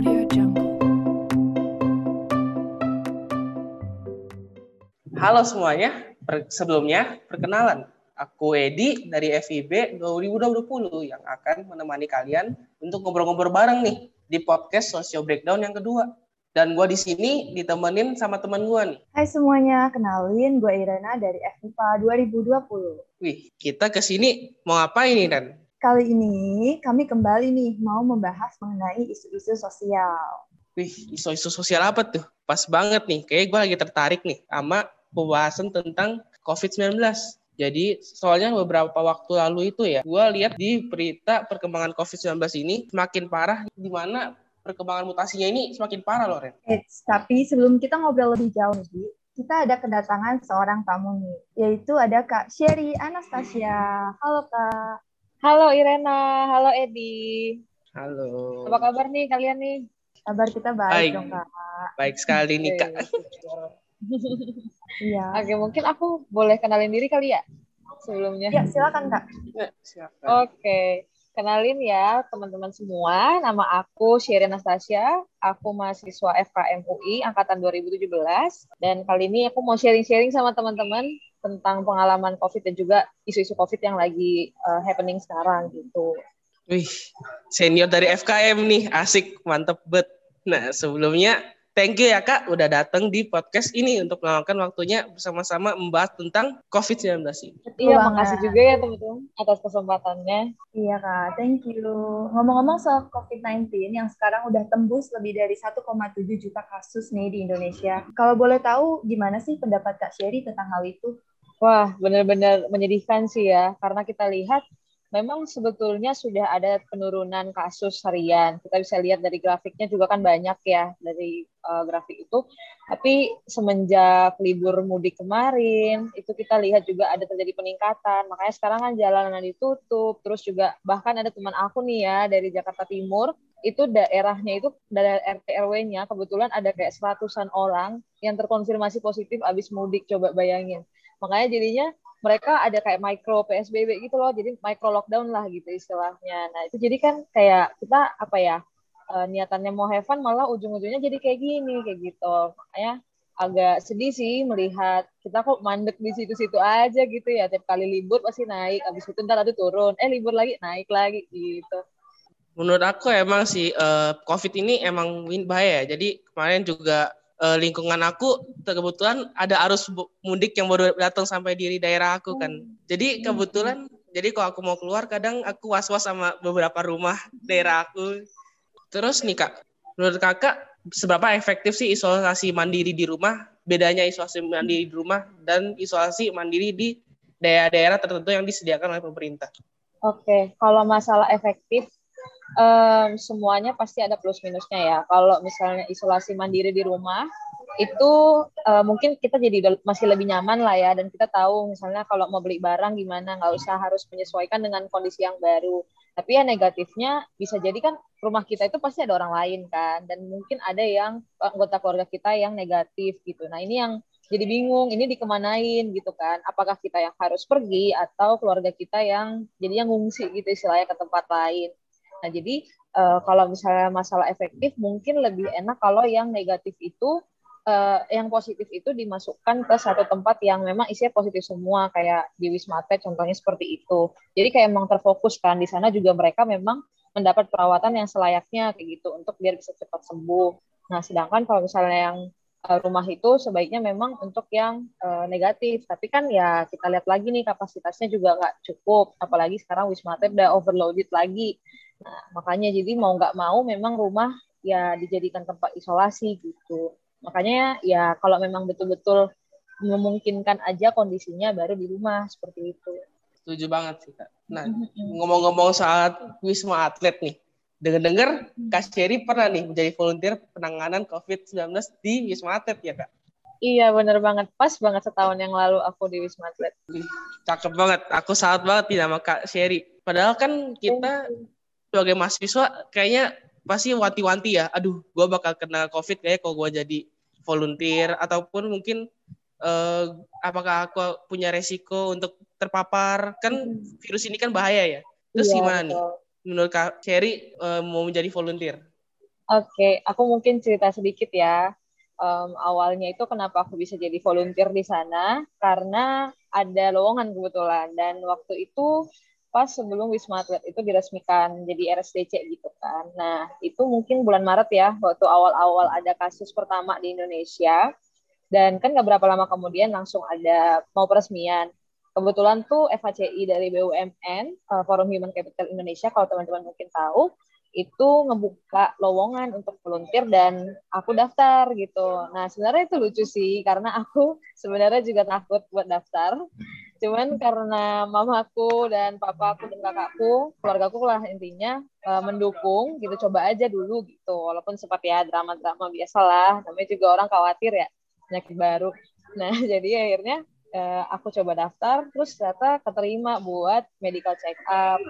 Audio Jungle. Halo semuanya, Per- sebelumnya perkenalan. Aku Edi dari FIB 2020 yang akan menemani kalian untuk ngobrol-ngobrol bareng nih di podcast Socio Breakdown yang kedua. Dan gua di sini ditemenin sama teman gua nih. Hai semuanya, kenalin gue Irena dari FIPA 2020. Wih, kita ke sini mau ngapain nih Dan? Kali ini kami kembali nih mau membahas mengenai isu-isu sosial. Wih, isu-isu sosial apa tuh? Pas banget nih, kayak gue lagi tertarik nih sama pembahasan tentang COVID-19. Jadi soalnya beberapa waktu lalu itu ya, gue lihat di berita perkembangan COVID-19 ini semakin parah, di mana perkembangan mutasinya ini semakin parah loh, Ren. Eits, tapi sebelum kita ngobrol lebih jauh nih, kita ada kedatangan seorang tamu nih, yaitu ada Kak Sherry Anastasia. Halo Kak. Halo Irena, halo Edi. Halo. Apa kabar nih kalian nih? Kabar kita baik, Baik. dong Kak. Baik sekali nih, Kak. Iya. Oke, mungkin aku boleh kenalin diri kali ya sebelumnya. Ya, silakan Kak. Ya, siapa? Oke, kenalin ya teman-teman semua. Nama aku Sherry Anastasia. Aku mahasiswa FKM UI angkatan 2017 dan kali ini aku mau sharing-sharing sama teman-teman tentang pengalaman COVID dan juga isu-isu COVID yang lagi uh, happening sekarang gitu. Wih, senior dari FKM nih, asik, mantep bet. Nah, sebelumnya thank you ya Kak udah datang di podcast ini untuk meluangkan waktunya bersama-sama membahas tentang COVID-19 ini. Iya, makasih juga ya teman-teman atas kesempatannya. Iya Kak, thank you. Ngomong-ngomong soal COVID-19 yang sekarang udah tembus lebih dari 1,7 juta kasus nih di Indonesia. Kalau boleh tahu gimana sih pendapat Kak Sherry tentang hal itu? Wah, benar-benar menyedihkan sih ya, karena kita lihat memang sebetulnya sudah ada penurunan kasus harian. Kita bisa lihat dari grafiknya juga kan banyak ya dari uh, grafik itu. Tapi semenjak libur mudik kemarin, itu kita lihat juga ada terjadi peningkatan. Makanya sekarang kan jalanan ditutup, terus juga bahkan ada teman aku nih ya dari Jakarta Timur, itu daerahnya itu dari RT RW-nya kebetulan ada kayak seratusan orang yang terkonfirmasi positif abis mudik coba bayangin makanya jadinya mereka ada kayak micro PSBB gitu loh. Jadi micro lockdown lah gitu istilahnya. Nah itu jadi kan kayak kita apa ya eh, niatannya mau have fun malah ujung-ujungnya jadi kayak gini kayak gitu. Makanya agak sedih sih melihat kita kok mandek di situ-situ aja gitu ya. Tiap kali libur pasti naik abis itu ntar ada turun. Eh libur lagi naik lagi gitu. Menurut aku emang sih eh, COVID ini emang bahaya. ya. Jadi kemarin juga eh, lingkungan aku kebetulan ada arus mudik yang baru datang sampai di daerah aku kan. Jadi kebetulan jadi kalau aku mau keluar kadang aku was-was sama beberapa rumah daerah aku. Terus nih Kak, menurut Kakak seberapa efektif sih isolasi mandiri di rumah? Bedanya isolasi mandiri di rumah dan isolasi mandiri di daerah-daerah tertentu yang disediakan oleh pemerintah. Oke, kalau masalah efektif, em, semuanya pasti ada plus minusnya ya. Kalau misalnya isolasi mandiri di rumah, itu eh, mungkin kita jadi masih lebih nyaman lah ya. Dan kita tahu misalnya kalau mau beli barang gimana, nggak usah harus menyesuaikan dengan kondisi yang baru. Tapi ya negatifnya bisa jadi kan rumah kita itu pasti ada orang lain kan. Dan mungkin ada yang anggota keluarga kita yang negatif gitu. Nah ini yang jadi bingung ini dikemanain gitu kan apakah kita yang harus pergi atau keluarga kita yang jadinya ngungsi gitu istilahnya ke tempat lain nah jadi eh, kalau misalnya masalah efektif mungkin lebih enak kalau yang negatif itu eh, yang positif itu dimasukkan ke satu tempat yang memang isinya positif semua kayak di Wisma Atlet contohnya seperti itu jadi kayak emang terfokus kan di sana juga mereka memang mendapat perawatan yang selayaknya kayak gitu untuk biar bisa cepat sembuh nah sedangkan kalau misalnya yang uh, rumah itu sebaiknya memang untuk yang uh, negatif. Tapi kan ya kita lihat lagi nih kapasitasnya juga nggak cukup. Apalagi sekarang Wisma Atlet udah overloaded lagi. Nah, makanya jadi mau nggak mau memang rumah ya dijadikan tempat isolasi gitu. Makanya ya kalau memang betul-betul memungkinkan aja kondisinya baru di rumah seperti itu. Setuju banget sih Kak. Nah, Mm-mm. ngomong-ngomong soal Wisma Atlet nih. Dengar-dengar Kak Sherry pernah nih menjadi volunteer penanganan COVID-19 di Wisma Atlet ya Kak? Iya bener banget, pas banget setahun yang lalu aku di Wisma Atlet. Cakep banget. Aku salut banget nih sama Kak Sherry. Padahal kan kita sebagai mahasiswa kayaknya pasti wanti-wanti ya. Aduh, gue bakal kena COVID kayak kalau gue jadi volunteer ataupun mungkin eh, apakah aku punya resiko untuk terpapar? Kan virus ini kan bahaya ya. Terus Iya, gimana nih? Menurut Kak Sherry eh, mau menjadi volunteer? Oke, aku mungkin cerita sedikit ya. Um, awalnya itu kenapa aku bisa jadi volunteer di sana karena ada lowongan kebetulan dan waktu itu pas sebelum Wisma Atlet itu diresmikan jadi RSDC gitu kan. Nah, itu mungkin bulan Maret ya, waktu awal-awal ada kasus pertama di Indonesia. Dan kan gak berapa lama kemudian langsung ada mau peresmian. Kebetulan tuh FHCI dari BUMN, uh, Forum Human Capital Indonesia, kalau teman-teman mungkin tahu, itu ngebuka lowongan untuk volunteer dan aku daftar gitu. Nah sebenarnya itu lucu sih karena aku sebenarnya juga takut buat daftar. Cuman karena mamaku dan papaku dan kakakku, keluargaku lah intinya uh, mendukung gitu. Coba aja dulu gitu. Walaupun sempat ya drama-drama biasalah. Namanya juga orang khawatir ya penyakit baru. Nah jadi akhirnya uh, aku coba daftar terus ternyata keterima buat medical check up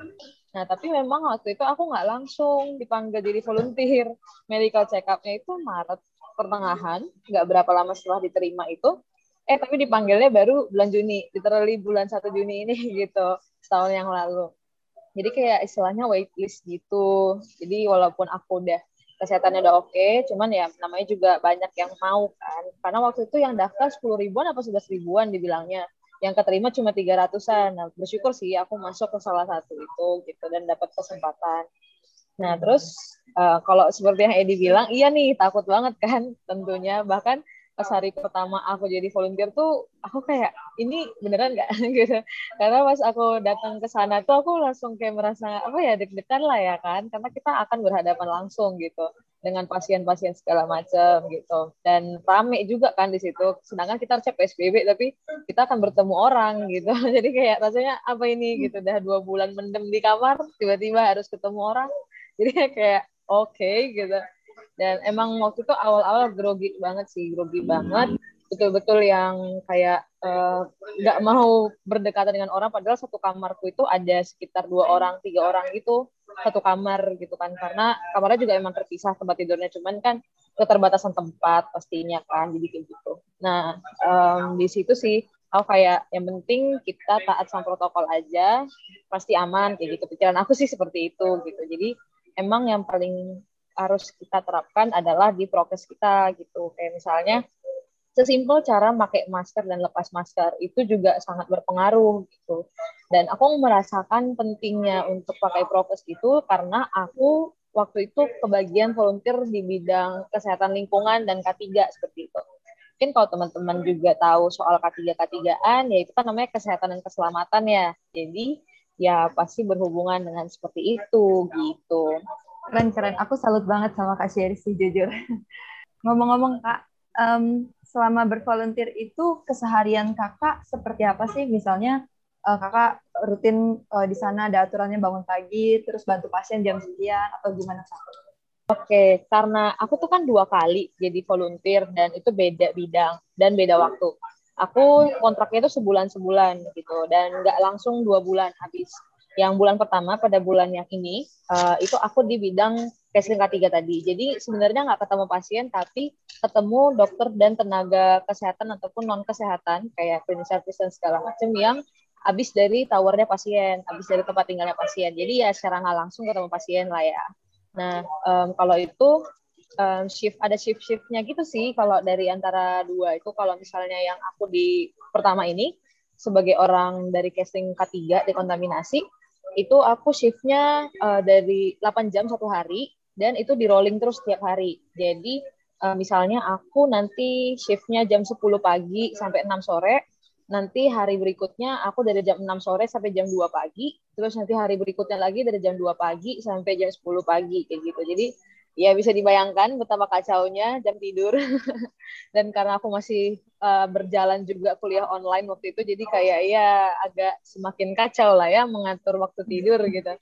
Nah, tapi memang waktu itu aku nggak langsung dipanggil jadi volunteer. Medical check up-nya itu Maret pertengahan, nggak berapa lama setelah diterima itu. Eh, tapi dipanggilnya baru bulan Juni, literally bulan 1 Juni ini gitu, setahun yang lalu. Jadi kayak istilahnya waitlist gitu. Jadi walaupun aku udah kesehatannya udah oke, okay, cuman ya namanya juga banyak yang mau kan. Karena waktu itu yang daftar 10 ribuan apa sudah ribuan dibilangnya yang keterima cuma tiga ratusan. Nah, bersyukur sih aku masuk ke salah satu itu gitu dan dapat kesempatan. Nah, terus uh, kalau seperti yang Edi bilang, iya nih takut banget kan tentunya. Bahkan pas hari pertama aku jadi volunteer tuh aku kayak ini beneran nggak? Gitu. Karena pas aku datang ke sana tuh aku langsung kayak merasa apa ya deg-degan lah ya kan? Karena kita akan berhadapan langsung gitu dengan pasien-pasien segala macam gitu. Dan rame juga kan di situ. Sedangkan kita harus PSBB tapi kita akan bertemu orang gitu. Jadi kayak rasanya apa ini? Gitu. Udah dua bulan mendem di kamar tiba-tiba harus ketemu orang. Jadi kayak oke okay, gitu dan emang waktu itu awal-awal grogi banget sih grogi banget. Betul-betul yang kayak eh, nggak uh, mau berdekatan dengan orang padahal satu kamarku itu ada sekitar dua orang tiga orang gitu satu kamar gitu kan. Karena kamarnya juga emang terpisah tempat tidurnya cuman kan keterbatasan tempat pastinya kan jadi kayak gitu. Nah um, di situ sih aku kayak yang penting kita taat sama protokol aja pasti aman kayak gitu. Pikiran aku sih seperti itu gitu. Jadi emang yang paling harus kita terapkan adalah di prokes kita gitu kayak misalnya sesimpel cara pakai masker dan lepas masker itu juga sangat berpengaruh gitu. Dan aku merasakan pentingnya untuk pakai prokes itu karena aku waktu itu kebagian volunteer di bidang kesehatan lingkungan dan K3 seperti itu. Mungkin kalau teman-teman juga tahu soal K3 K3an ya itu kan namanya kesehatan dan keselamatan ya. Jadi ya pasti berhubungan dengan seperti itu gitu. Keren keren. Aku salut banget sama Kak Sherry sih jujur. Ngomong-ngomong Kak, um, selama bervolunteer itu keseharian kakak seperti apa sih? Misalnya uh, kakak rutin uh, di sana ada aturannya bangun pagi, terus bantu pasien jam sekian atau gimana kak? Oke, karena aku tuh kan dua kali jadi volunteer dan itu beda bidang dan beda waktu. Aku kontraknya itu sebulan-sebulan gitu dan nggak langsung dua bulan habis. Yang bulan pertama pada bulan yang ini uh, itu aku di bidang Kesling K3 tadi. Jadi sebenarnya nggak ketemu pasien, tapi ketemu dokter dan tenaga kesehatan ataupun non kesehatan kayak service dan segala macam yang habis dari towernya pasien, habis dari tempat tinggalnya pasien. Jadi ya secara nggak langsung ketemu pasien lah ya. Nah um, kalau itu um, shift ada shift shiftnya gitu sih. Kalau dari antara dua itu kalau misalnya yang aku di pertama ini sebagai orang dari casting K3 dekontaminasi itu aku shiftnya uh, dari 8 jam satu hari dan itu di rolling terus setiap hari. Jadi uh, misalnya aku nanti shiftnya jam 10 pagi sampai 6 sore, nanti hari berikutnya aku dari jam 6 sore sampai jam 2 pagi, terus nanti hari berikutnya lagi dari jam 2 pagi sampai jam 10 pagi kayak gitu. Jadi ya bisa dibayangkan betapa kacaunya jam tidur. Dan karena aku masih uh, berjalan juga kuliah online waktu itu jadi kayak ya agak semakin kacau lah ya mengatur waktu tidur gitu.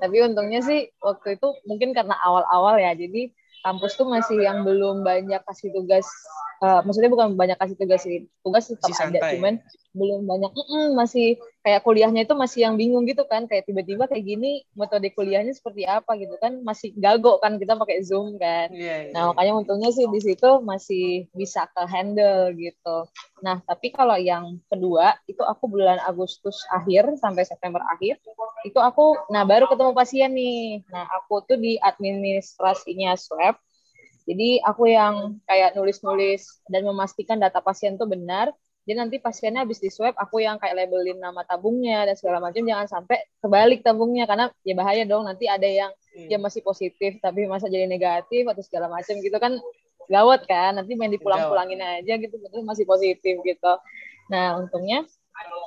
Tapi untungnya sih waktu itu mungkin karena awal-awal ya jadi kampus tuh masih yang belum banyak kasih tugas uh, maksudnya bukan banyak kasih tugas sih tugas tetap ada cuman belum banyak mm -mm, masih kayak kuliahnya itu masih yang bingung gitu kan kayak tiba-tiba kayak gini metode kuliahnya seperti apa gitu kan masih gago kan kita pakai zoom kan. Yeah, yeah. nah makanya untungnya sih di situ masih bisa ke handle gitu. Nah tapi kalau yang kedua itu aku bulan Agustus akhir sampai September akhir itu aku nah baru ketemu pasien nih. Nah aku tuh di administrasinya swab Jadi aku yang kayak nulis-nulis dan memastikan data pasien tuh benar. Jadi nanti pasiennya habis di swab, aku yang kayak labelin nama tabungnya dan segala macam. Jangan sampai kebalik tabungnya karena ya bahaya dong. Nanti ada yang hmm. dia masih positif tapi masa jadi negatif atau segala macam gitu kan gawat kan. Nanti main dipulang-pulangin aja gitu betul masih positif gitu. Nah untungnya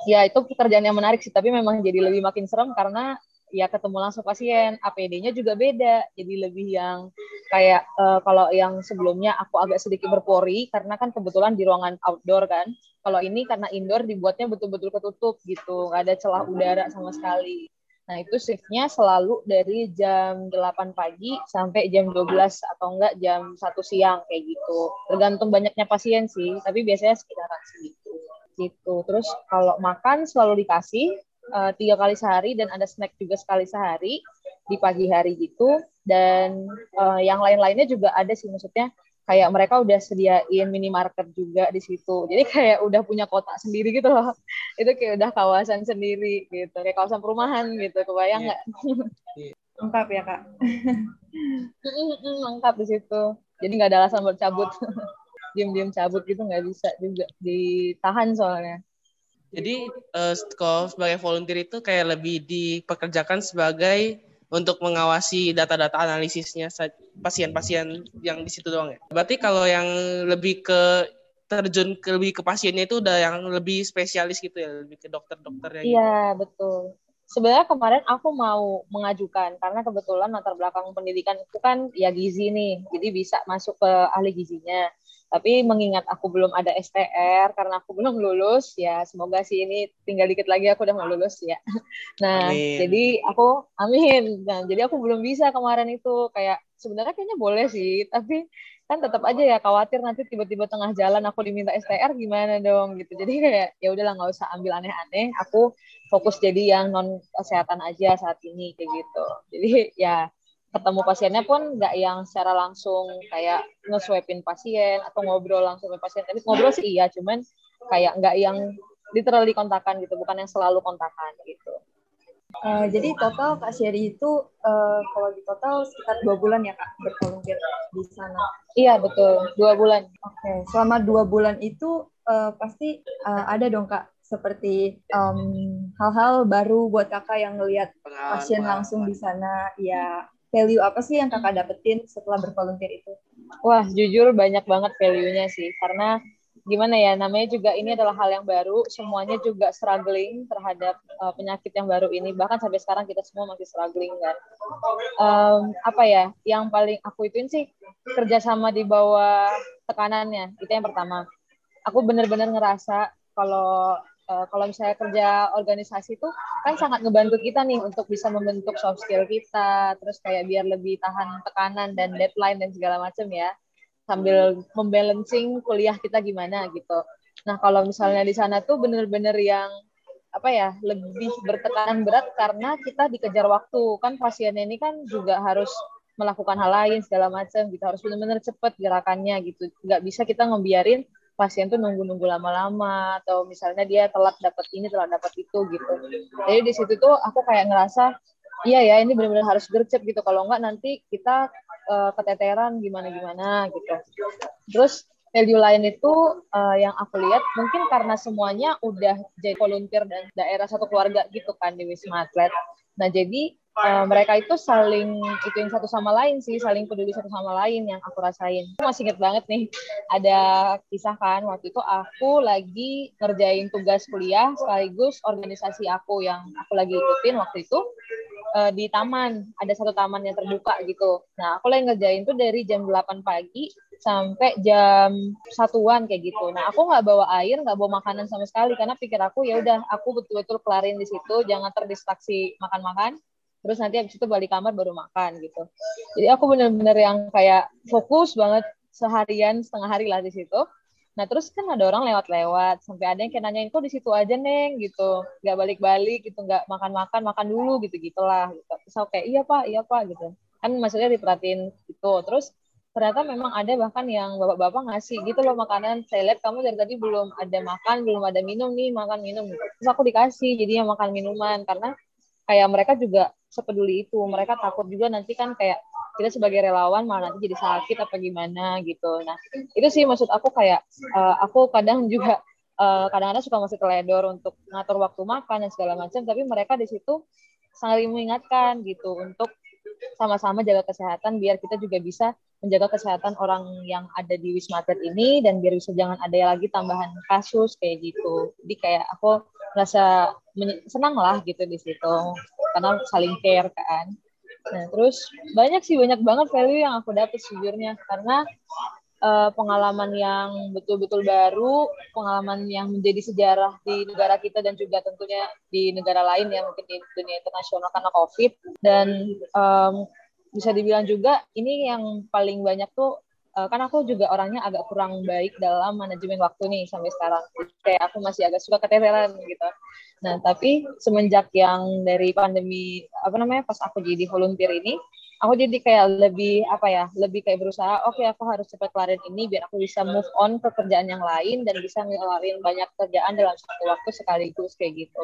ya itu pekerjaan yang menarik sih tapi memang jadi lebih makin serem karena ya ketemu langsung pasien, APD-nya juga beda. Jadi lebih yang kayak uh, kalau yang sebelumnya aku agak sedikit berpori karena kan kebetulan di ruangan outdoor kan. Kalau ini karena indoor dibuatnya betul-betul ketutup gitu, nggak ada celah udara sama sekali. Nah, itu shiftnya selalu dari jam 8 pagi sampai jam 12 atau enggak jam 1 siang kayak gitu. Tergantung banyaknya pasien sih, tapi biasanya sekitaran segitu. Gitu. Terus kalau makan selalu dikasih, uh, tiga kali sehari dan ada snack juga sekali sehari di pagi hari gitu. Dan uh, yang lain-lainnya juga ada sih maksudnya kayak mereka udah sediain minimarket juga di situ. Jadi kayak udah punya kota sendiri gitu loh. Itu kayak udah kawasan sendiri gitu. Kayak kawasan perumahan gitu kebayang iya. nggak? Yeah. lengkap ya kak? Lengkap di situ. Jadi nggak ada alasan buat cabut. Diem-diem cabut gitu nggak bisa juga ditahan soalnya jadi uh, kalau sebagai volunteer itu kayak lebih dipekerjakan sebagai untuk mengawasi data-data analisisnya pasien-pasien yang di situ doang ya. Berarti kalau yang lebih ke terjun ke lebih ke pasiennya itu udah yang lebih spesialis gitu ya, lebih ke dokter-dokternya. Gitu. Iya betul. Sebenarnya kemarin aku mau mengajukan karena kebetulan latar belakang pendidikan itu kan ya gizi nih, jadi bisa masuk ke ahli gizinya. Tapi mengingat aku belum ada STR karena aku belum lulus, ya semoga sih ini tinggal dikit lagi aku udah mau lulus ya. Nah, amin. jadi aku amin. Nah, jadi aku belum bisa kemarin itu kayak sebenarnya kayaknya boleh sih, tapi kan tetap aja ya khawatir nanti tiba-tiba tengah jalan aku diminta STR gimana dong gitu. Jadi kayak ya udahlah nggak usah ambil aneh-aneh. Aku fokus jadi yang non kesehatan aja saat ini kayak gitu. Jadi ya ketemu pasiennya pun nggak yang secara langsung kayak nge pasien atau ngobrol langsung sama pasien. Tapi ngobrol sih iya, cuman kayak nggak yang literally kontakan gitu, bukan yang selalu kontakan gitu. Uh, jadi total Kak Sherry itu uh, kalau di total sekitar dua bulan ya Kak bervolunteer di sana. Iya betul dua bulan. Oke okay. selama dua bulan itu uh, pasti uh, ada dong Kak seperti hal-hal um, baru buat kakak yang ngelihat pasien langsung di sana ya value apa sih yang kakak dapetin setelah bervolunteer itu? Wah, jujur banyak banget value-nya sih. Karena gimana ya, namanya juga ini adalah hal yang baru. Semuanya juga struggling terhadap uh, penyakit yang baru ini. Bahkan sampai sekarang kita semua masih struggling kan. Um, apa ya, yang paling aku ituin sih kerjasama di bawah tekanannya. Itu yang pertama. Aku bener-bener ngerasa kalau uh, kalau misalnya kerja organisasi itu kan sangat ngebantu kita nih untuk bisa membentuk soft skill kita, terus kayak biar lebih tahan tekanan dan deadline dan segala macam ya, sambil membalancing kuliah kita gimana gitu. Nah kalau misalnya di sana tuh bener-bener yang apa ya lebih bertekanan berat karena kita dikejar waktu. Kan pasien ini kan juga harus melakukan hal lain segala macam gitu. Harus benar-benar cepat gerakannya gitu. Nggak bisa kita ngebiarin pasien tuh nunggu-nunggu lama-lama atau misalnya dia telat dapat ini telat dapat itu gitu. Jadi di situ tuh aku kayak ngerasa iya ya ini benar-benar harus gercep gitu. Kalau enggak nanti kita uh, keteteran gimana gimana gitu. Terus value lain itu uh, yang aku lihat mungkin karena semuanya udah jadi volunteer dan daerah satu keluarga gitu kan di Wisma Atlet. Nah jadi uh, mereka itu saling itu yang satu sama lain sih, saling peduli satu sama lain yang aku rasain. Aku masih inget banget nih, ada kisah kan waktu itu aku lagi ngerjain tugas kuliah sekaligus organisasi aku yang aku lagi ikutin waktu itu uh, di taman, ada satu taman yang terbuka gitu. Nah, aku lagi ngerjain tuh dari jam 8 pagi sampai jam satuan kayak gitu. Nah, aku nggak bawa air, nggak bawa makanan sama sekali karena pikir aku ya udah aku betul-betul kelarin di situ, jangan terdistraksi makan-makan terus nanti habis itu balik kamar baru makan gitu. Jadi aku bener-bener yang kayak fokus banget seharian setengah hari lah di situ. Nah terus kan ada orang lewat-lewat sampai ada yang kayak nanyain kok di situ aja neng? Gitu. Nggak balik-balik gitu nggak makan-makan makan dulu gitu gitulah gitu. Terus aku kayak iya pak iya pak gitu. Kan maksudnya diperhatiin gitu. Terus ternyata memang ada bahkan yang bapak-bapak ngasih gitu loh makanan. Saya lihat kamu dari tadi belum ada makan belum ada minum nih makan minum. Terus aku dikasih jadinya makan minuman karena kayak mereka juga sepeduli itu mereka takut juga nanti kan kayak kita sebagai relawan malah nanti jadi sakit apa gimana gitu nah itu sih maksud aku kayak uh, aku kadang juga kadang kadang-kadang suka masih teledor untuk ngatur waktu makan dan segala macam tapi mereka di situ sangat mengingatkan gitu untuk sama-sama jaga kesehatan biar kita juga bisa menjaga kesehatan orang yang ada di Wisma Atlet ini dan biar bisa jangan ada lagi tambahan kasus kayak gitu. Jadi kayak aku merasa senang lah gitu di situ. Karena saling care kan. Nah, terus banyak sih banyak banget value yang aku dapat sejujurnya. Karena uh, pengalaman yang betul-betul baru, pengalaman yang menjadi sejarah di negara kita dan juga tentunya di negara lain ya mungkin di dunia internasional karena COVID. Dan um, bisa dibilang juga ini yang paling banyak tuh uh, kan aku juga orangnya agak kurang baik dalam manajemen waktu nih sampai sekarang. Kayak aku masih agak suka keteteran gitu. Nah, tapi semenjak yang dari pandemi apa namanya pas aku jadi volunteer ini, aku jadi kayak lebih apa ya, lebih kayak berusaha, oke okay, aku harus cepat kelarin ini biar aku bisa move on ke kerjaan yang lain dan bisa ngelarin banyak kerjaan dalam satu waktu sekaligus kayak gitu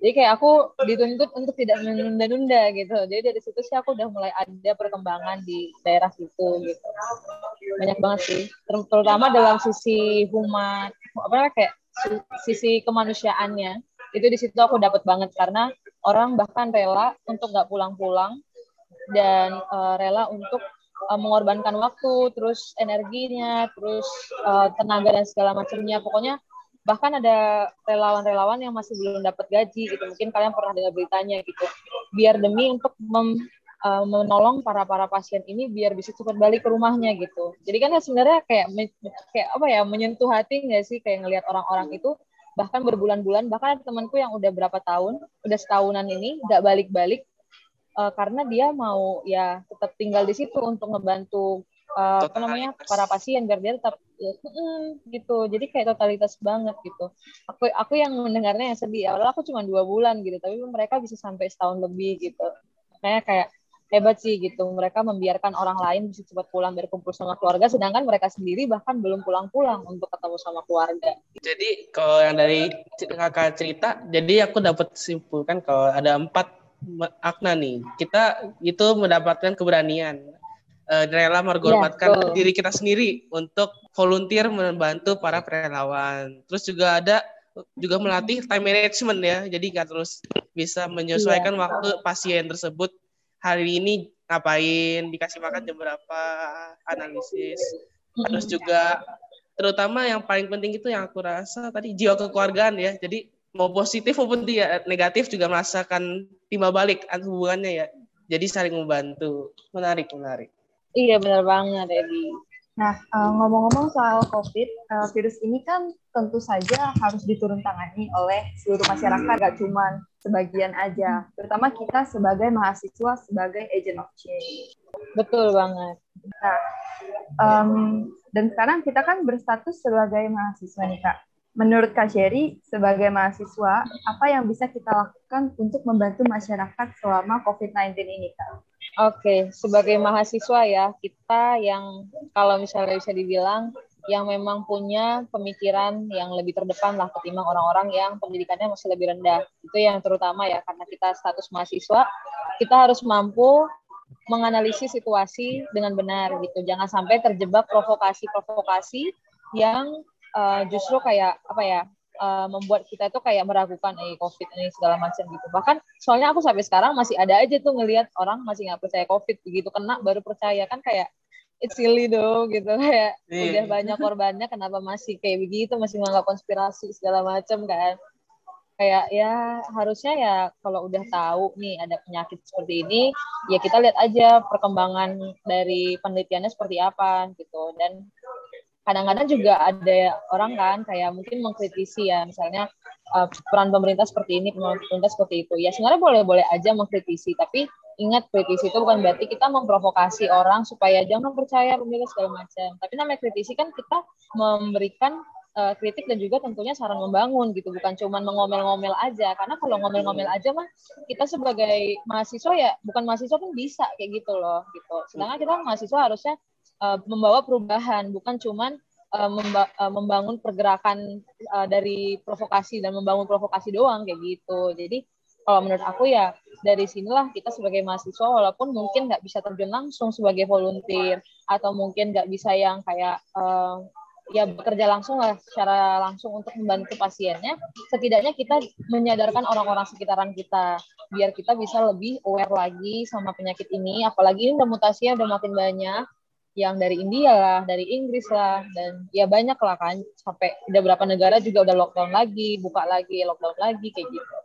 jadi kayak aku dituntut untuk tidak menunda-nunda gitu. Jadi dari situ sih aku udah mulai ada perkembangan di daerah situ gitu. Banyak banget sih. Terutama dalam sisi human apa kayak sisi kemanusiaannya. Itu di situ aku dapat banget karena orang bahkan rela untuk nggak pulang-pulang dan uh, rela untuk uh, mengorbankan waktu, terus energinya, terus uh, tenaga dan segala macamnya. Pokoknya bahkan ada relawan-relawan yang masih belum dapat gaji gitu. Mungkin kalian pernah dengar beritanya gitu. Biar demi untuk mem, uh, menolong para para pasien ini biar bisa cepat balik ke rumahnya gitu. Jadi kan sebenarnya kayak kayak apa ya menyentuh hati nggak sih? Kayak ngelihat orang-orang itu bahkan berbulan-bulan bahkan ada temanku yang udah berapa tahun udah setahunan ini nggak balik-balik uh, karena dia mau ya tetap tinggal di situ untuk ngebantu uh, apa namanya para pasien biar dia tetap ya, mm, gitu. Jadi kayak totalitas banget gitu. Aku aku yang mendengarnya yang sedih. Awalnya aku cuma dua bulan gitu. Tapi mereka bisa sampai setahun lebih gitu. Kayak kayak hebat sih gitu. Mereka membiarkan orang lain bisa cepat pulang berkumpul sama keluarga. Sedangkan mereka sendiri bahkan belum pulang-pulang untuk ketemu sama keluarga. Jadi kalau yang dari kakak cerita jadi aku dapat simpulkan kalau ada empat makna nih. Kita itu mendapatkan keberanian uh, rela mengorbankan ya, diri kita sendiri untuk volunteer membantu para relawan. Terus juga ada juga melatih time management ya. Jadi nggak terus bisa menyesuaikan ya. waktu pasien tersebut hari ini ngapain, dikasih makan jam berapa, analisis. Terus juga terutama yang paling penting itu yang aku rasa tadi jiwa kekeluargaan ya. Jadi mau positif maupun dia negatif juga merasakan timbal balik hubungannya ya. Jadi saling membantu. Menarik, menarik. Iya benar banget Edi. Nah uh, ngomong-ngomong soal COVID, uh, virus ini kan tentu saja harus diturun tangani oleh seluruh masyarakat, gak cuma sebagian aja. Terutama kita sebagai mahasiswa, sebagai agent of change. Betul banget. Nah, um, dan sekarang kita kan berstatus sebagai mahasiswa nih Kak. Menurut Kak Sherry, sebagai mahasiswa, apa yang bisa kita lakukan untuk membantu masyarakat selama COVID-19 ini Kak? Oke, sebagai mahasiswa ya, kita yang kalau misalnya bisa dibilang yang memang punya pemikiran yang lebih terdepan lah ketimbang orang-orang yang pendidikannya masih lebih rendah. Itu yang terutama ya, karena kita status mahasiswa, kita harus mampu menganalisis situasi dengan benar gitu. Jangan sampai terjebak provokasi-provokasi yang uh, justru kayak apa ya uh, membuat kita tuh kayak meragukan eh covid ini segala macam gitu. Bahkan soalnya aku sampai sekarang masih ada aja tuh ngelihat orang masih nggak percaya covid. Begitu kena baru percaya. Kan kayak it's silly dong gitu. Kayak yeah. udah banyak korbannya kenapa masih kayak begitu? Masih menganggap konspirasi segala macam kan? Kayak ya harusnya ya kalau udah tahu nih ada penyakit seperti ini ya kita lihat aja perkembangan dari penelitiannya seperti apa gitu. Dan kadang-kadang juga ada orang kan kayak mungkin mengkritisi ya misalnya uh, peran pemerintah seperti ini pemerintah seperti itu. Ya sebenarnya boleh-boleh aja mengkritisi tapi ingat kritisi itu bukan berarti kita memprovokasi orang supaya jangan percaya pemerintah segala macam. Tapi namanya kritisi kan kita memberikan uh, kritik dan juga tentunya saran membangun gitu. Bukan cuma mengomel-ngomel aja. Karena kalau ngomel-ngomel aja mah kita sebagai mahasiswa ya bukan mahasiswa pun bisa kayak gitu loh gitu. Sedangkan kita mahasiswa harusnya uh, membawa perubahan bukan cuman memba uh, membangun pergerakan dari provokasi dan membangun provokasi doang kayak gitu. Jadi kalau menurut aku ya dari sinilah kita sebagai mahasiswa walaupun mungkin nggak bisa terjun langsung sebagai volunteer atau mungkin nggak bisa yang kayak ya bekerja langsung lah secara langsung untuk membantu pasiennya setidaknya kita menyadarkan orang-orang sekitaran kita biar kita bisa lebih aware lagi sama penyakit ini. Apalagi ini udah mutasinya udah makin banyak yang dari India lah, dari Inggris lah, dan ya banyak lah kan, sampai udah berapa negara juga udah lockdown lagi, buka lagi, lockdown lagi, kayak gitu.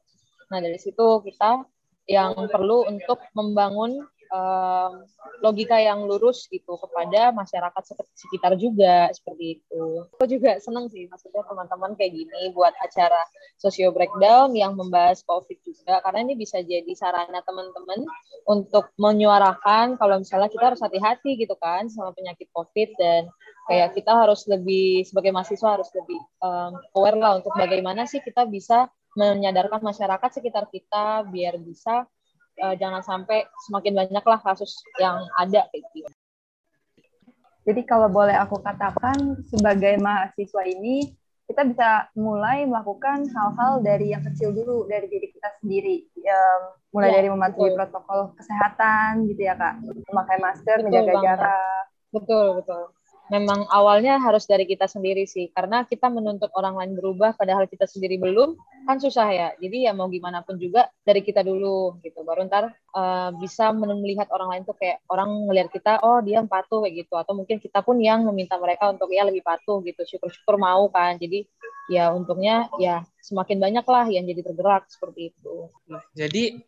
Nah dari situ kita yang perlu untuk membangun um, logika yang lurus gitu kepada masyarakat sekitar juga seperti itu. Aku juga senang sih maksudnya teman-teman kayak gini buat acara socio breakdown yang membahas COVID juga karena ini bisa jadi sarana teman-teman untuk menyuarakan kalau misalnya kita harus hati-hati gitu kan sama penyakit COVID dan kayak kita harus lebih sebagai mahasiswa harus lebih um, aware lah untuk bagaimana sih kita bisa menyadarkan masyarakat sekitar kita biar bisa uh, jangan sampai semakin banyaklah kasus yang ada kayak gitu. Jadi kalau boleh aku katakan sebagai mahasiswa ini kita bisa mulai melakukan hal-hal dari yang kecil dulu dari diri kita sendiri ya, mulai ya, dari mematuhi betul. protokol kesehatan gitu ya kak memakai masker betul menjaga banget. jarak betul betul memang awalnya harus dari kita sendiri sih. Karena kita menuntut orang lain berubah padahal kita sendiri belum kan susah ya. Jadi ya mau gimana pun juga dari kita dulu gitu. Baru ntar uh, bisa melihat orang lain tuh kayak orang ngelihat kita oh dia patuh kayak gitu. Atau mungkin kita pun yang meminta mereka untuk ya lebih patuh gitu. Syukur-syukur mau kan. Jadi ya untungnya ya semakin banyak lah yang jadi tergerak seperti itu. Jadi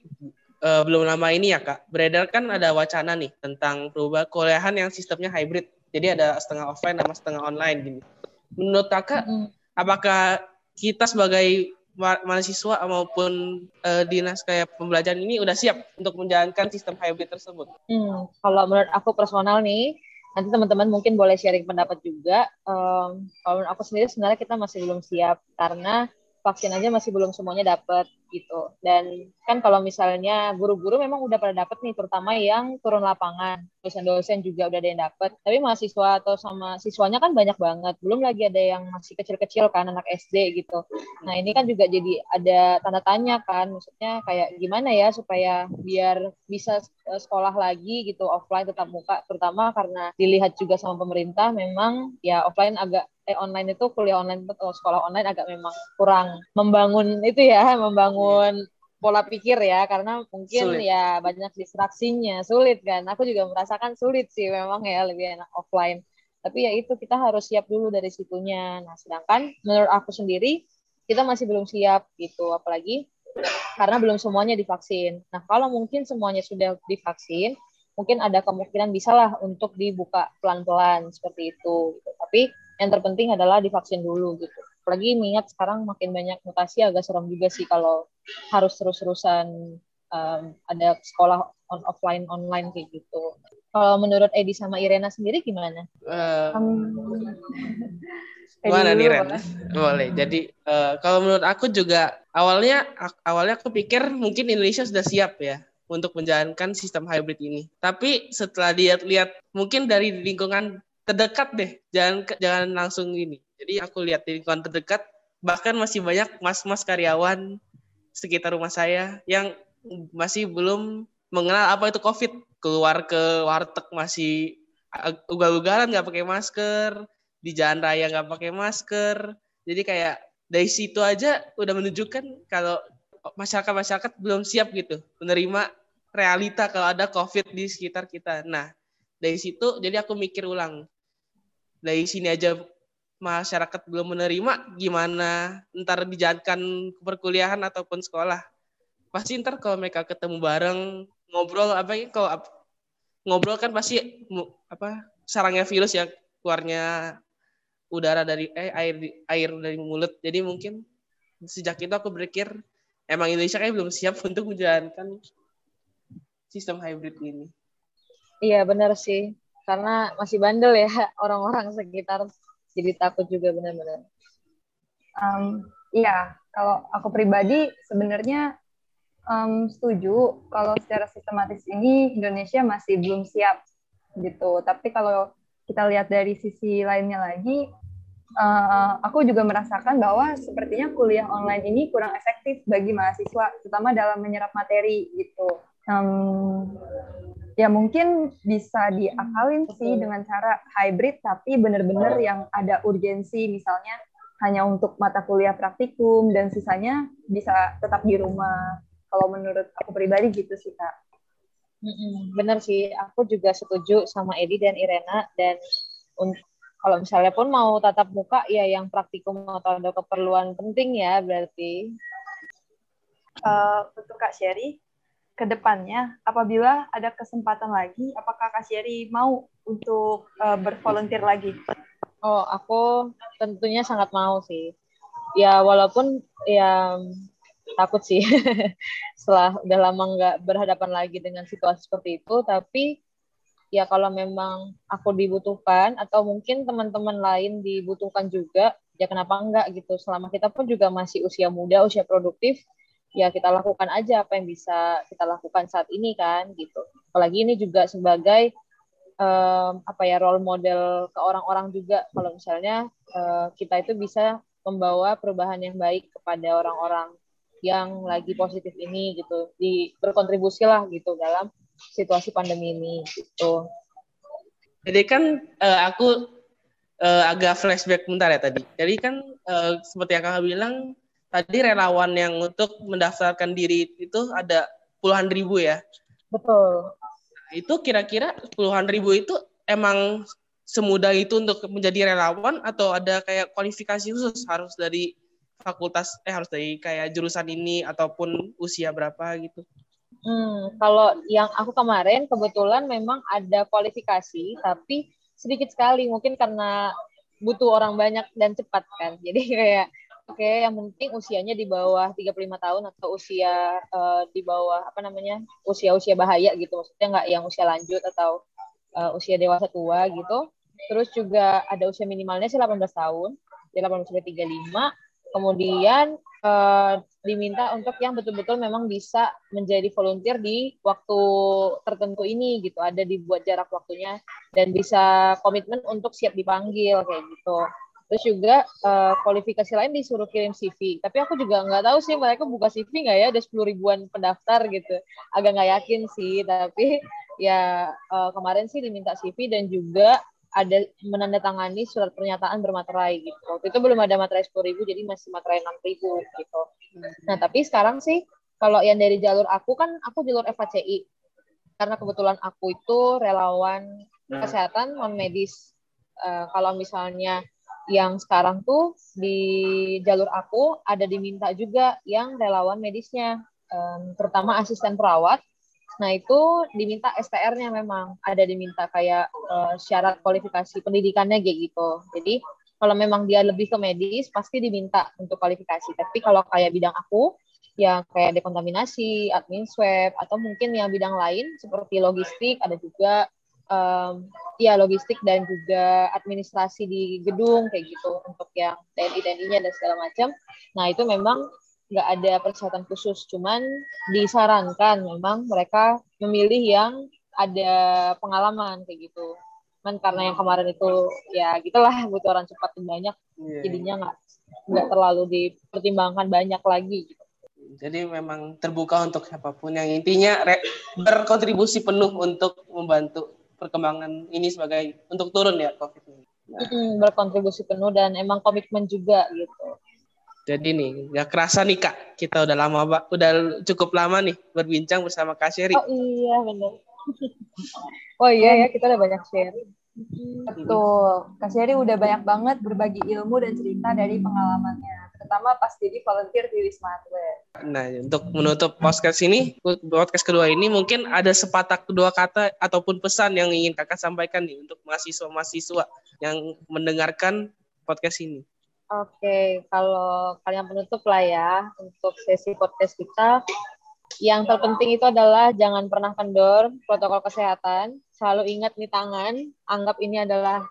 uh, belum lama ini ya kak beredar kan ada wacana nih tentang perubahan kuliahan yang sistemnya hybrid jadi ada setengah offline sama setengah online gini. Menurut kakak, mm. apakah kita sebagai mahasiswa maupun uh, dinas kayak pembelajaran ini udah siap untuk menjalankan sistem hybrid tersebut? Hmm, kalau menurut aku personal nih, nanti teman-teman mungkin boleh sharing pendapat juga. Um, kalau menurut aku sendiri sebenarnya kita masih belum siap karena vaksin aja masih belum semuanya dapat gitu. Dan kan kalau misalnya guru-guru memang udah pada dapat nih, terutama yang turun lapangan, dosen-dosen juga udah ada yang dapat. Tapi mahasiswa atau sama siswanya kan banyak banget. Belum lagi ada yang masih kecil-kecil kan anak SD gitu. Nah ini kan juga jadi ada tanda tanya kan, maksudnya kayak gimana ya supaya biar bisa eh, sekolah lagi gitu offline tetap muka, terutama karena dilihat juga sama pemerintah memang ya offline agak eh online itu kuliah online atau sekolah online agak memang kurang membangun itu ya membangun pola pikir ya karena mungkin sulit. ya banyak distraksinya sulit kan aku juga merasakan sulit sih memang ya lebih enak offline tapi ya itu kita harus siap dulu dari situnya nah sedangkan menurut aku sendiri kita masih belum siap gitu apalagi karena belum semuanya divaksin nah kalau mungkin semuanya sudah divaksin mungkin ada kemungkinan bisa lah untuk dibuka pelan-pelan seperti itu gitu. tapi yang terpenting adalah divaksin dulu gitu apalagi mengingat sekarang makin banyak mutasi agak serem juga sih kalau harus terus-terusan um, ada sekolah on offline online kayak gitu kalau menurut Edi sama Irena sendiri gimana? Uh, um, Gimana nih Ren? Boleh. Jadi uh, kalau menurut aku juga awalnya awalnya aku pikir mungkin Indonesia sudah siap ya untuk menjalankan sistem hybrid ini. Tapi setelah lihat-lihat mungkin dari lingkungan terdekat deh. Jangan jangan langsung ini. Jadi aku lihat di lingkungan terdekat bahkan masih banyak mas-mas karyawan sekitar rumah saya yang masih belum mengenal apa itu covid. Keluar ke warteg masih ugal-ugalan nggak pakai masker. Di jalan raya nggak pakai masker. Jadi kayak dari situ aja udah menunjukkan kalau masyarakat masyarakat belum siap gitu menerima realita kalau ada covid di sekitar kita. Nah dari situ jadi aku mikir ulang dari sini aja masyarakat belum menerima gimana? Ntar dijalankan perkuliahan ataupun sekolah. Pasti ntar kalau mereka ketemu bareng ngobrol apa ya kalau ngobrol kan pasti apa sarangnya virus ya keluarnya udara dari eh air air dari mulut. Jadi mungkin sejak itu aku berpikir emang Indonesia kayak belum siap untuk menjalankan sistem hybrid ini. Iya benar sih karena masih bandel ya orang-orang sekitar jadi takut juga benar-benar. Um, iya, kalau aku pribadi sebenarnya um, setuju kalau secara sistematis ini Indonesia masih belum siap gitu. Tapi kalau kita lihat dari sisi lainnya lagi, uh, aku juga merasakan bahwa sepertinya kuliah online ini kurang efektif bagi mahasiswa, terutama dalam menyerap materi gitu. Um, ya mungkin bisa diakalin sih dengan cara hybrid, tapi benar-benar yang ada urgensi, misalnya hanya untuk mata kuliah praktikum dan sisanya bisa tetap di rumah. Kalau menurut aku pribadi gitu sih kak. Bener sih, aku juga setuju sama Edi dan Irena dan untuk kalau misalnya pun mau tatap muka ya yang praktikum atau ada keperluan penting ya berarti. Uh, untuk Kak Sherry, ke depannya apabila ada kesempatan lagi, apakah Kak Sherry mau untuk uh, bervolunteer lagi? Oh, aku tentunya sangat mau sih. Ya walaupun ya takut sih setelah udah lama nggak berhadapan lagi dengan situasi seperti itu, tapi ya kalau memang aku dibutuhkan atau mungkin teman-teman lain dibutuhkan juga ya kenapa enggak gitu selama kita pun juga masih usia muda usia produktif ya kita lakukan aja apa yang bisa kita lakukan saat ini kan gitu apalagi ini juga sebagai um, apa ya role model ke orang-orang juga kalau misalnya uh, kita itu bisa membawa perubahan yang baik kepada orang-orang yang lagi positif ini gitu di berkontribusi gitu dalam situasi pandemi ini gitu. Jadi kan uh, aku uh, agak flashback bentar ya tadi. Jadi kan uh, seperti yang kakak bilang tadi relawan yang untuk mendaftarkan diri itu ada puluhan ribu ya. Betul. Itu kira-kira puluhan ribu itu emang semudah itu untuk menjadi relawan atau ada kayak kualifikasi khusus harus dari fakultas eh harus dari kayak jurusan ini ataupun usia berapa gitu? Hmm, kalau yang aku kemarin kebetulan memang ada kualifikasi, tapi sedikit sekali mungkin karena butuh orang banyak dan cepat kan. Jadi kayak oke okay, yang penting usianya di bawah 35 tahun atau usia uh, di bawah apa namanya? usia-usia bahaya gitu. Maksudnya nggak yang usia lanjut atau uh, usia dewasa tua gitu. Terus juga ada usia minimalnya sih 18 tahun, di 18 sampai 35. Kemudian uh, diminta untuk yang betul-betul memang bisa menjadi volunteer di waktu tertentu ini gitu ada dibuat jarak waktunya dan bisa komitmen untuk siap dipanggil kayak gitu terus juga uh, kualifikasi lain disuruh kirim CV tapi aku juga nggak tahu sih mereka buka CV nggak ya ada sepuluh ribuan pendaftar gitu agak nggak yakin sih tapi ya uh, kemarin sih diminta CV dan juga ada menandatangani surat pernyataan bermaterai gitu. Waktu itu belum ada materai sepuluh ribu, jadi masih materai enam ribu gitu. Nah tapi sekarang sih kalau yang dari jalur aku kan aku jalur FHCI karena kebetulan aku itu relawan nah. kesehatan non medis. Uh, kalau misalnya yang sekarang tuh di jalur aku ada diminta juga yang relawan medisnya, um, terutama asisten perawat Nah, itu diminta STR-nya memang ada diminta kayak uh, syarat kualifikasi pendidikannya kayak gitu. Jadi, kalau memang dia lebih ke medis pasti diminta untuk kualifikasi. Tapi kalau kayak bidang aku yang kayak dekontaminasi, admin swab atau mungkin yang bidang lain seperti logistik ada juga um, ya logistik dan juga administrasi di gedung kayak gitu untuk yang TNI TNI-nya dan segala macam. Nah, itu memang nggak ada persyaratan khusus, cuman disarankan memang mereka memilih yang ada pengalaman kayak gitu. Cuman karena yang kemarin itu ya gitulah butuh orang cepat dan banyak, yeah. jadinya nggak nggak terlalu dipertimbangkan banyak lagi. Gitu. Jadi memang terbuka untuk siapa pun yang intinya berkontribusi penuh untuk membantu perkembangan ini sebagai untuk turun ya COVID ini. Nah. berkontribusi penuh dan emang komitmen juga gitu. Jadi nih, nggak kerasa nih kak, kita udah lama, udah cukup lama nih berbincang bersama Kak Sherry. Oh iya benar. oh iya ya, kita udah banyak sharing. Betul, Kak Sherry udah banyak banget berbagi ilmu dan cerita dari pengalamannya, terutama pas jadi volunteer di Wisma Atlet. Nah, untuk menutup podcast ini, podcast kedua ini mungkin ada sepatah kedua kata ataupun pesan yang ingin kakak sampaikan nih untuk mahasiswa-mahasiswa yang mendengarkan podcast ini. Oke, kalau kalian penutup lah ya untuk sesi podcast kita. Yang terpenting itu adalah jangan pernah kendor protokol kesehatan. Selalu ingat nih tangan, anggap ini adalah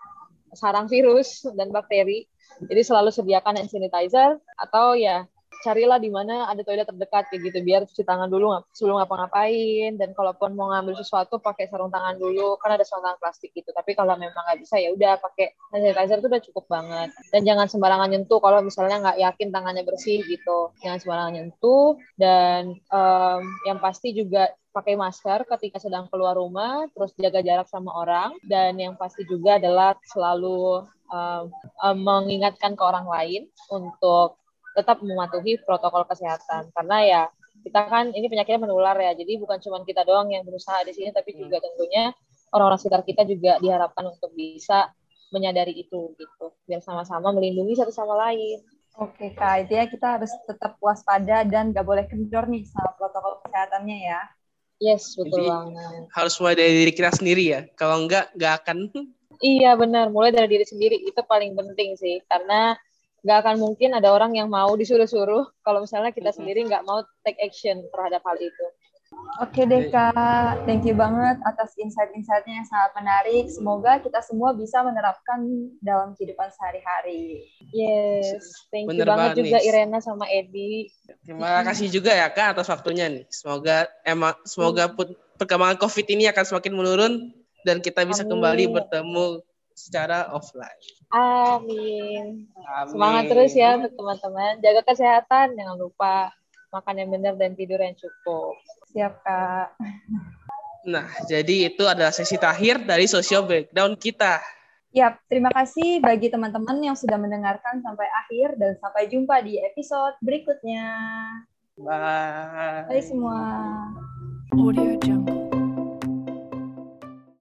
sarang virus dan bakteri. Jadi selalu sediakan hand sanitizer atau ya carilah di mana ada toilet terdekat kayak gitu biar cuci tangan dulu sebelum ngapa-ngapain. Dan kalaupun mau ngambil sesuatu pakai sarung tangan dulu. Kan ada sarung tangan plastik gitu. Tapi kalau memang nggak bisa ya udah pakai hand sanitizer itu udah cukup banget. Dan jangan sembarangan nyentuh kalau misalnya nggak yakin tangannya bersih gitu. Jangan sembarangan nyentuh. Dan um, yang pasti juga pakai masker ketika sedang keluar rumah, terus jaga jarak sama orang, dan yang pasti juga adalah selalu um, um, mengingatkan ke orang lain untuk tetap mematuhi protokol kesehatan karena ya kita kan ini penyakitnya menular ya jadi bukan cuma kita doang yang berusaha di sini tapi juga tentunya orang-orang sekitar kita juga diharapkan untuk bisa menyadari itu gitu biar sama-sama melindungi satu sama lain. Oke kak, itu ya kita harus tetap waspada dan gak boleh kendor nih sama protokol kesehatannya ya. Yes, betul Jadi, banget. Harus mulai dari diri kita sendiri ya. Kalau enggak, enggak akan. Iya benar, mulai dari diri sendiri itu paling penting sih. Karena nggak akan mungkin ada orang yang mau disuruh-suruh kalau misalnya kita sendiri nggak mau take action terhadap hal itu. Oke deh Kak, thank you banget atas insight-insightnya yang sangat menarik. Semoga kita semua bisa menerapkan dalam kehidupan sehari-hari. Yes, thank you banget juga nih. Irena sama Edi. Terima kasih juga ya Kak atas waktunya nih. Semoga emang semoga perkembangan COVID ini akan semakin menurun dan kita bisa Amin. kembali bertemu secara offline. Amin. Amin. Semangat terus ya untuk teman-teman. Jaga kesehatan, jangan lupa makan yang benar dan tidur yang cukup. Siap, Kak. Nah, jadi itu adalah sesi terakhir dari social breakdown kita. Yap, terima kasih bagi teman-teman yang sudah mendengarkan sampai akhir dan sampai jumpa di episode berikutnya. Bye. Bye semua. Audio Jungle.